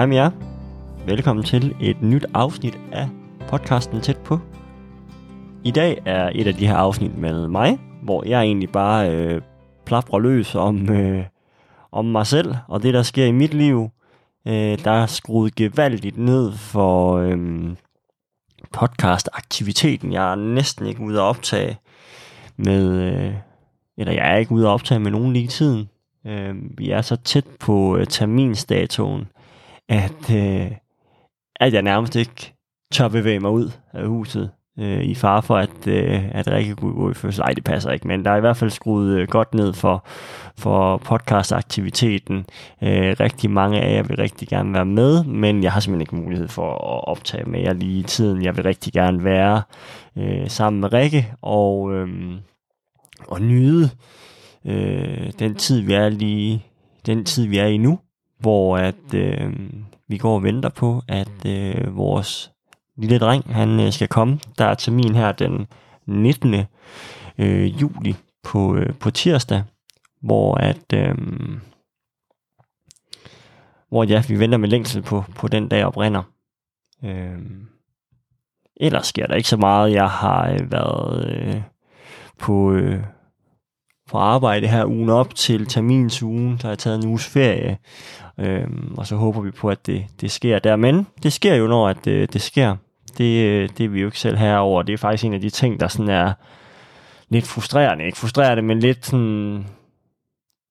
Hej med jer. Velkommen til et nyt afsnit af podcasten Tæt på. I dag er et af de her afsnit med mig, hvor jeg egentlig bare øh, plaprer løs om, øh, om mig selv og det, der sker i mit liv. Øh, der er skruet gevaldigt ned for øh, podcast-aktiviteten. Jeg er næsten ikke ude at optage med... Øh, eller jeg er ikke ude at optage med nogen lige i tiden. Øh, vi er så tæt på øh, terminsdatoen, at, øh, at jeg nærmest ikke tør bevæge mig ud af huset øh, i far for, at, øh, at Rikke kunne gå i fødsel. Ej, det passer ikke, men der er i hvert fald skruet øh, godt ned for, for podcastaktiviteten. Øh, rigtig mange af jer vil rigtig gerne være med, men jeg har simpelthen ikke mulighed for at optage med jer lige i tiden. Jeg vil rigtig gerne være øh, sammen med Rikke og, øh, og nyde øh, den tid, vi er lige den tid, vi er i nu, hvor at øh, vi går og venter på, at øh, vores lille dreng, han øh, skal komme. Der er termin her den 19. Øh, juli på, øh, på tirsdag, hvor at øh, hvor ja, vi venter med længsel på, på den dag oprinder. Øh, ellers sker der ikke så meget. Jeg har øh, været øh, på, øh, på arbejde her ugen op til terminsugen. så har jeg taget en uges ferie, øhm, og så håber vi på, at det, det sker der. Men det sker jo, når at, det, det sker. Det, øh, det er vi jo ikke selv herover. Det er faktisk en af de ting, der sådan er lidt frustrerende. Ikke frustrerende, men lidt sådan...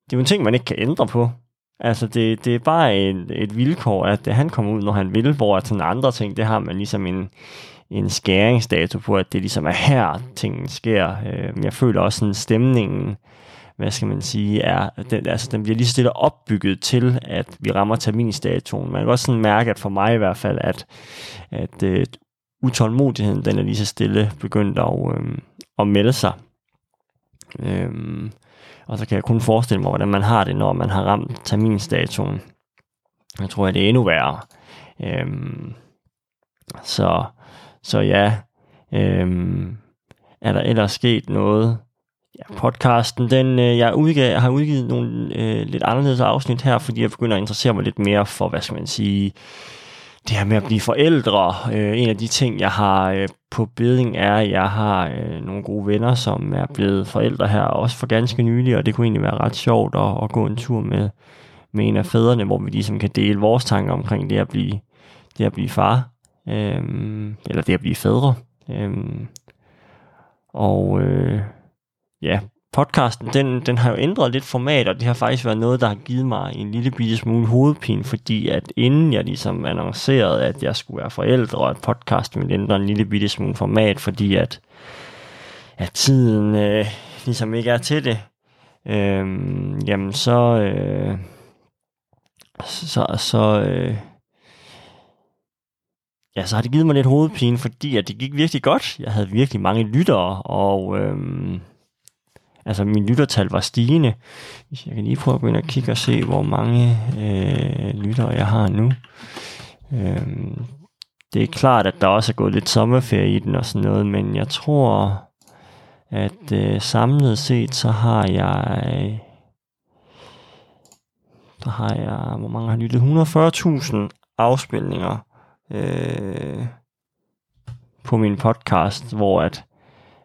Det er jo en ting, man ikke kan ændre på. Altså, det, det er bare et, et vilkår, at han kommer ud, når han vil, hvor at sådan andre ting, det har man ligesom en, en skæringsdato på, at det ligesom er her, tingene sker. Øh, jeg føler også sådan stemningen, hvad skal man sige, er, den, altså, den bliver lige så stille opbygget til, at vi rammer terminsdatoen. Man kan også sådan mærke, at for mig i hvert fald, at, at uh, utålmodigheden, den er lige så stille begyndt at, øh, at melde sig. Øhm, og så kan jeg kun forestille mig, hvordan man har det, når man har ramt terminsdatoen. Jeg tror, at det er endnu værre. Øhm, så så ja, øhm, er der ellers sket noget? Ja, podcasten, den, øh, jeg, udgav, jeg har udgivet nogle øh, lidt anderledes afsnit her, fordi jeg begynder at interessere mig lidt mere for, hvad skal man sige, det her med at blive forældre. Øh, en af de ting, jeg har øh, på beding, er, at jeg har øh, nogle gode venner, som er blevet forældre her, også for ganske nylig, og det kunne egentlig være ret sjovt at, at gå en tur med, med en af fædrene, hvor vi ligesom kan dele vores tanker omkring det at blive, det at blive far øh, eller det at blive fædre. Øh, og øh, ja, podcasten, den, den har jo ændret lidt format, og det har faktisk været noget, der har givet mig en lille bitte smule hovedpine, fordi at inden jeg ligesom annoncerede, at jeg skulle være forældre, og at podcasten ville ændre en lille bitte smule format, fordi at, at tiden øh, ligesom ikke er til det, øh, jamen så, øh, så, så øh, ja, så har det givet mig lidt hovedpine, fordi at det gik virkelig godt. Jeg havde virkelig mange lyttere, og øh, altså min lyttertal var stigende. Jeg kan lige prøve at begynde at kigge og se, hvor mange øh, lyttere jeg har nu. Øhm, det er klart, at der også er gået lidt sommerferie i den og sådan noget, men jeg tror, at øh, samlet set, så har jeg... Der har jeg, hvor mange har lyttet? 140.000 afspilninger øh, på min podcast, hvor at,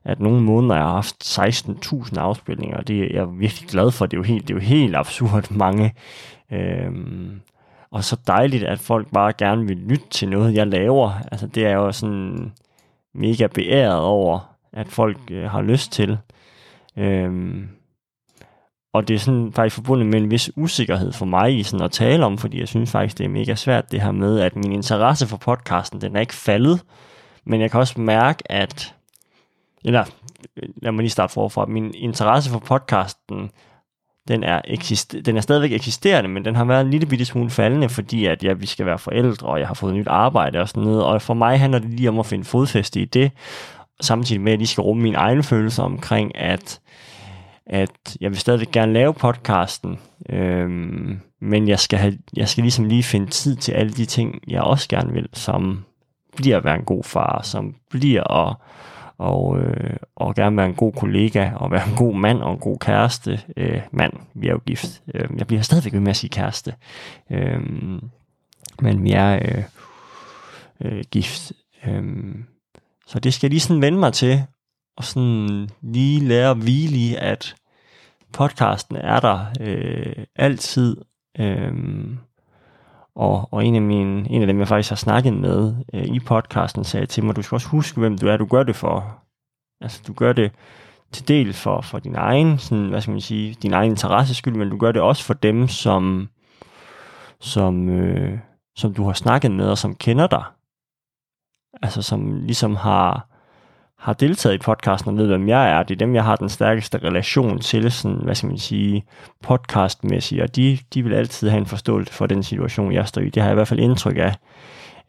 at nogle måneder jeg har haft 16.000 afspilninger, og det er jeg virkelig glad for. Det er jo helt, det er jo helt absurd mange. Øhm, og så dejligt, at folk bare gerne vil lytte til noget, jeg laver. Altså det er jo sådan mega beæret over, at folk øh, har lyst til. Øhm, og det er sådan faktisk forbundet med en vis usikkerhed for mig i sådan at tale om, fordi jeg synes faktisk, det er mega svært det her med, at min interesse for podcasten, den er ikke faldet, men jeg kan også mærke, at, eller lad mig lige starte forfra, min interesse for podcasten, den er, eksister, den er stadigvæk eksisterende, men den har været en lille bitte smule faldende, fordi at ja, vi skal være forældre, og jeg har fået nyt arbejde og sådan noget, og for mig handler det lige om at finde fodfæste i det, samtidig med, at jeg skal rumme mine egne følelser omkring, at at jeg vil stadigvæk gerne lave podcasten, øhm, men jeg skal, have, jeg skal ligesom lige finde tid til alle de ting, jeg også gerne vil, som bliver at være en god far, som bliver at og, øh, og gerne være en god kollega, og være en god mand og en god kæreste. Øh, mand, vi er jo gift. Øh, jeg bliver stadigvæk ved med at sige kæreste. Øh, men vi er øh, øh, gift. Øh, så det skal jeg lige sådan vende mig til, og sådan lige lære at hvile i, at podcasten er der øh, altid. Øh, og, og en, af mine, en af dem, jeg faktisk har snakket med øh, i podcasten, sagde til mig, du skal også huske, hvem du er, du gør det for. Altså, du gør det til del for, for din egen, sådan, hvad skal man sige, din egen interesse skyld, men du gør det også for dem, som, som, øh, som du har snakket med, og som kender dig. Altså, som ligesom har, har deltaget i podcasten og ved, hvem jeg er. Det er dem, jeg har den stærkeste relation til, sådan, hvad skal man sige, podcastmæssigt, og de, de vil altid have en forståelse for den situation, jeg står i. Det har jeg i hvert fald indtryk af.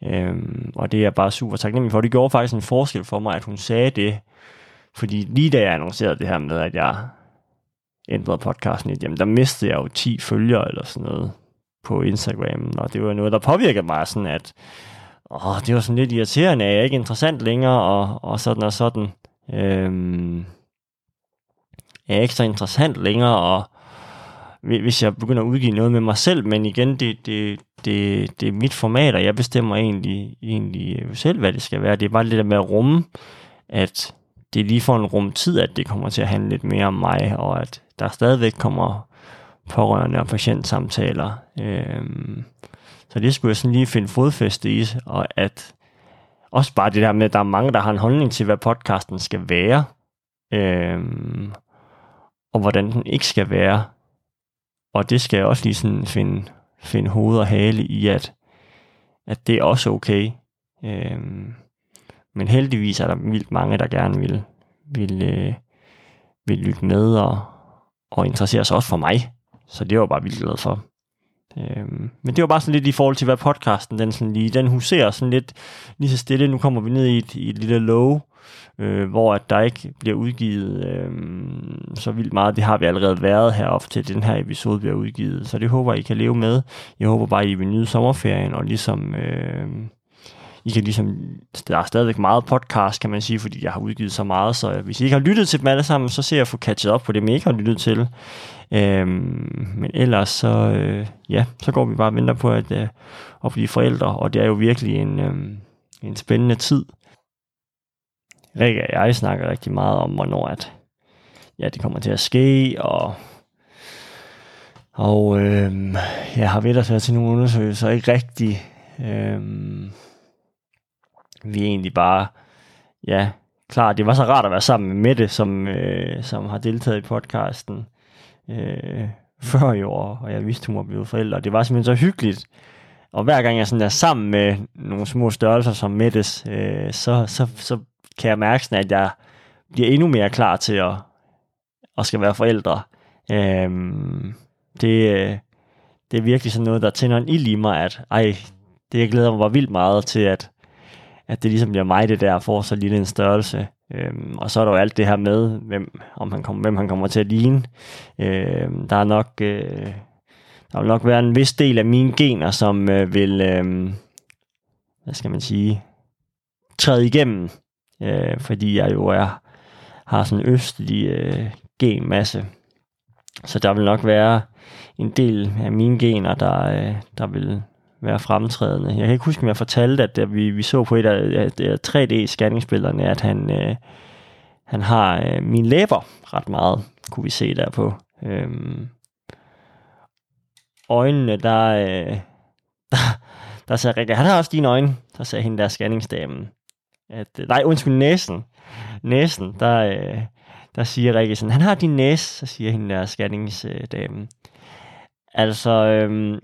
Øhm, og det er jeg bare super taknemmelig for. Det gjorde faktisk en forskel for mig, at hun sagde det, fordi lige da jeg annoncerede det her med, at jeg ændrede podcasten lidt, jamen der mistede jeg jo 10 følgere eller sådan noget på Instagram, og det var noget, der påvirkede mig sådan, at åh, det var sådan lidt irriterende, jeg er ikke interessant længere, og, og sådan og sådan. Øhm, jeg er ikke så interessant længere, og hvis jeg begynder at udgive noget med mig selv, men igen, det, det, det, det er mit format, og jeg bestemmer egentlig, egentlig øh, selv, hvad det skal være. Det er bare lidt der med at rumme, at det er lige for en rum tid, at det kommer til at handle lidt mere om mig, og at der stadigvæk kommer pårørende og patientsamtaler. Øhm, så det skulle jeg sådan lige finde fodfæste i, og at også bare det der med, at der er mange, der har en holdning til, hvad podcasten skal være, øhm, og hvordan den ikke skal være. Og det skal jeg også lige sådan finde, finde hoved og hale i, at, at det er også okay. Øhm, men heldigvis er der vildt mange, der gerne vil, vil, øh, vil lytte med og, og interessere sig også for mig. Så det var jeg bare vildt glad for. Øhm, men det var bare sådan lidt i forhold til, hvad podcasten den, sådan lige, den huserer sådan lidt lige så stille. Nu kommer vi ned i et, i et lille low, øh, hvor at der ikke bliver udgivet øh, så vildt meget. Det har vi allerede været heroppe til den her episode bliver udgivet. Så det håber I kan leve med. Jeg håber bare, I vil nyde sommerferien og ligesom... Øh, i kan ligesom, der er stadigvæk meget podcast, kan man sige, fordi jeg har udgivet så meget, så hvis I ikke har lyttet til dem alle sammen, så ser jeg at få catchet op på det, I ikke har lyttet til. Øhm, men ellers så, øh, ja, så går vi bare og venter på at, øh, at blive forældre, og det er jo virkelig en, øh, en spændende tid. Rikke og jeg snakker rigtig meget om, hvornår at, ja, det kommer til at ske, og og øh, jeg har ved at til nogle undersøgelser, ikke rigtig øh, vi egentlig bare, ja, klar, det var så rart at være sammen med Mette, som, øh, som har deltaget i podcasten øh, før i år, og jeg vidste, hun var blevet forældre. Det var simpelthen så hyggeligt. Og hver gang jeg sådan er sammen med nogle små størrelser som Mettes, øh, så, så, så kan jeg mærke sådan, at jeg bliver endnu mere klar til at, at skal være forældre. Øh, det, øh, det er virkelig sådan noget, der tænder en ild i mig, at ej, det jeg glæder mig var vildt meget til, at, at det ligesom bliver mig, det der får så lille en størrelse. Øhm, og så er der jo alt det her med, hvem, om han kommer, hvem han kommer til at ligne. Øhm, der er nok... Øh, der vil nok være en vis del af mine gener, som øh, vil, øh, hvad skal man sige, træde igennem, øh, fordi jeg jo er, har sådan en østlig øh, genmasse. Så der vil nok være en del af mine gener, der, øh, der vil være fremtrædende. Jeg kan ikke huske, om jeg fortalte, at at vi, vi så på et af, af 3D-scanningsbillederne, at han, øh, han har øh, min læber ret meget, kunne vi se der på. Øhm, øjnene, der, øh, der, der sagde Rikke, han har også dine øjne, der sagde hende der scanningsdamen. At, øh, nej, undskyld, næsen. Næsen, der, øh, der siger Rikke sådan, han har din næse, så siger hende der scanningsdamen. Altså, øhm,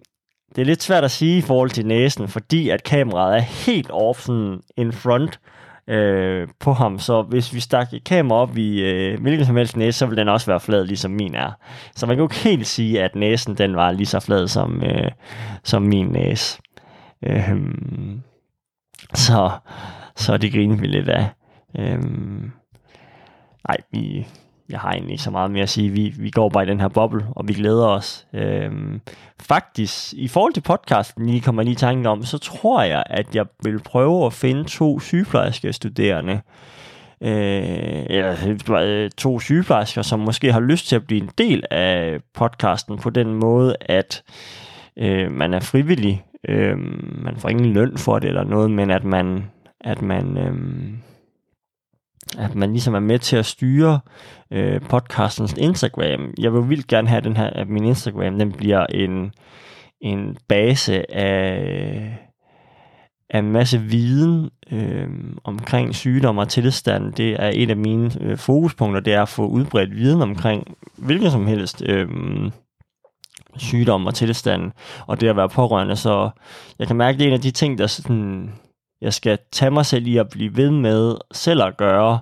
det er lidt svært at sige i forhold til næsen, fordi at kameraet er helt off sådan in front øh, på ham. Så hvis vi stak et kamera op i øh, hvilken som helst næse, så vil den også være flad, ligesom min er. Så man kan jo ikke helt sige, at næsen den var lige så flad som, øh, som min næse. Øh, så, så det griner vi lidt af. Øh, nej, vi, jeg har egentlig ikke så meget mere at sige. Vi, vi går bare i den her boble, og vi glæder os. Øhm, faktisk, i forhold til podcasten, lige kommer lige tanken om, så tror jeg, at jeg vil prøve at finde to sygeplejerske studerende, øh, eller øh, to sygeplejersker, som måske har lyst til at blive en del af podcasten på den måde, at øh, man er frivillig Øh, man får ingen løn for det eller noget, men at man, at man, øh, at man ligesom er med til at styre øh, podcastens Instagram. Jeg vil vildt gerne have den her, at min Instagram den bliver en, en base af, af en masse viden øh, omkring sygdom og tilstand. Det er et af mine øh, fokuspunkter, det er at få udbredt viden omkring hvilken som helst øh, sygdom og tilstand, og det at være pårørende. Så jeg kan mærke, det er en af de ting, der sådan, jeg skal tage mig selv i at blive ved med selv at gøre,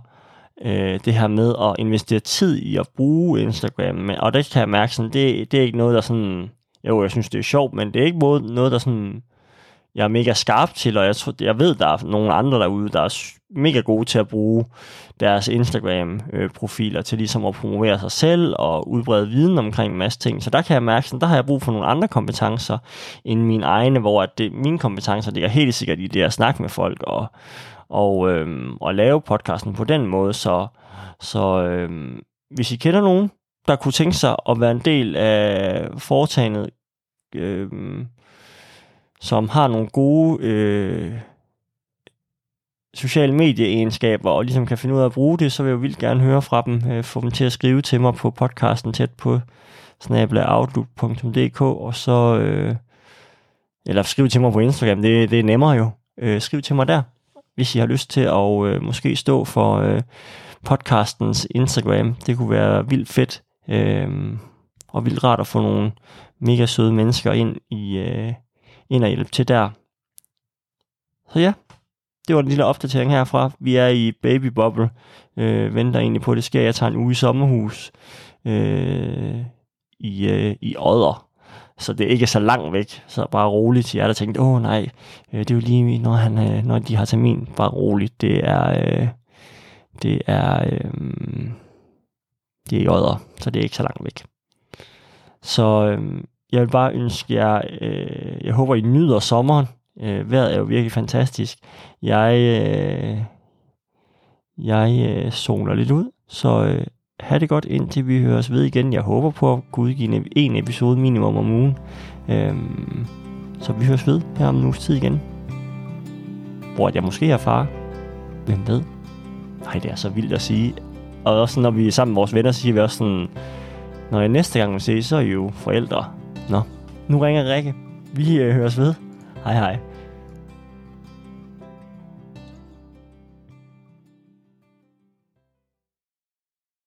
øh, det her med at investere tid i at bruge Instagram. Men, og det kan jeg mærke, sådan, det, det er ikke noget, der sådan, jo, jeg synes, det er sjovt, men det er ikke noget, der sådan, jeg er mega skarp til, og jeg, tror, jeg ved, der er nogle andre derude, der er mega gode til at bruge deres Instagram-profiler til ligesom at promovere sig selv og udbrede viden omkring en masse ting. Så der kan jeg mærke, at der har jeg brug for nogle andre kompetencer end mine egne, hvor at det, mine kompetencer ligger helt sikkert i det at snakke med folk og, og, øhm, og lave podcasten på den måde. Så, så øhm, hvis I kender nogen, der kunne tænke sig at være en del af foretagendet, øhm, som har nogle gode øh, sociale medieegenskaber, og ligesom kan finde ud af at bruge det, så vil jeg jo vildt gerne høre fra dem. Øh, få dem til at skrive til mig på podcasten tæt på snablaoutlook.dk, og så... Øh, eller skriv til mig på Instagram, det, det er nemmere jo. Øh, skriv til mig der, hvis I har lyst til at øh, måske stå for øh, podcastens Instagram. Det kunne være vildt fedt, øh, og vildt rart at få nogle mega søde mennesker ind i, øh, ind og hjælpe til der. Så ja, det var en lille opdatering herfra. Vi er i baby bubble. Øh, venter egentlig på, at det sker. Jeg tager en uge i sommerhus øh, i, øh, i Odder. Så det er ikke så langt væk. Så bare roligt til jer, der tænkte, åh nej, øh, det er jo lige, når, han, øh, når de har termin. Bare roligt. Det er, øh, det er, øh, det er i Odder, så det er ikke så langt væk. Så øh, jeg vil bare ønske jer, øh, jeg håber I nyder sommeren. Øh, vejret er jo virkelig fantastisk. Jeg, øh, jeg øh, soler lidt ud, så øh, ha' det godt indtil vi høres ved igen. Jeg håber på at kunne udgive en episode minimum om ugen. Øh, så vi høres ved her om en uges tid igen. Hvor jeg måske er far. Hvem ved? Nej, det er så vildt at sige. Og også når vi er sammen med vores venner, så siger vi også sådan, når jeg næste gang vil se, så er I jo forældre. Nå, nu ringer Rikke. Vi øh, høres ved. Hej hej.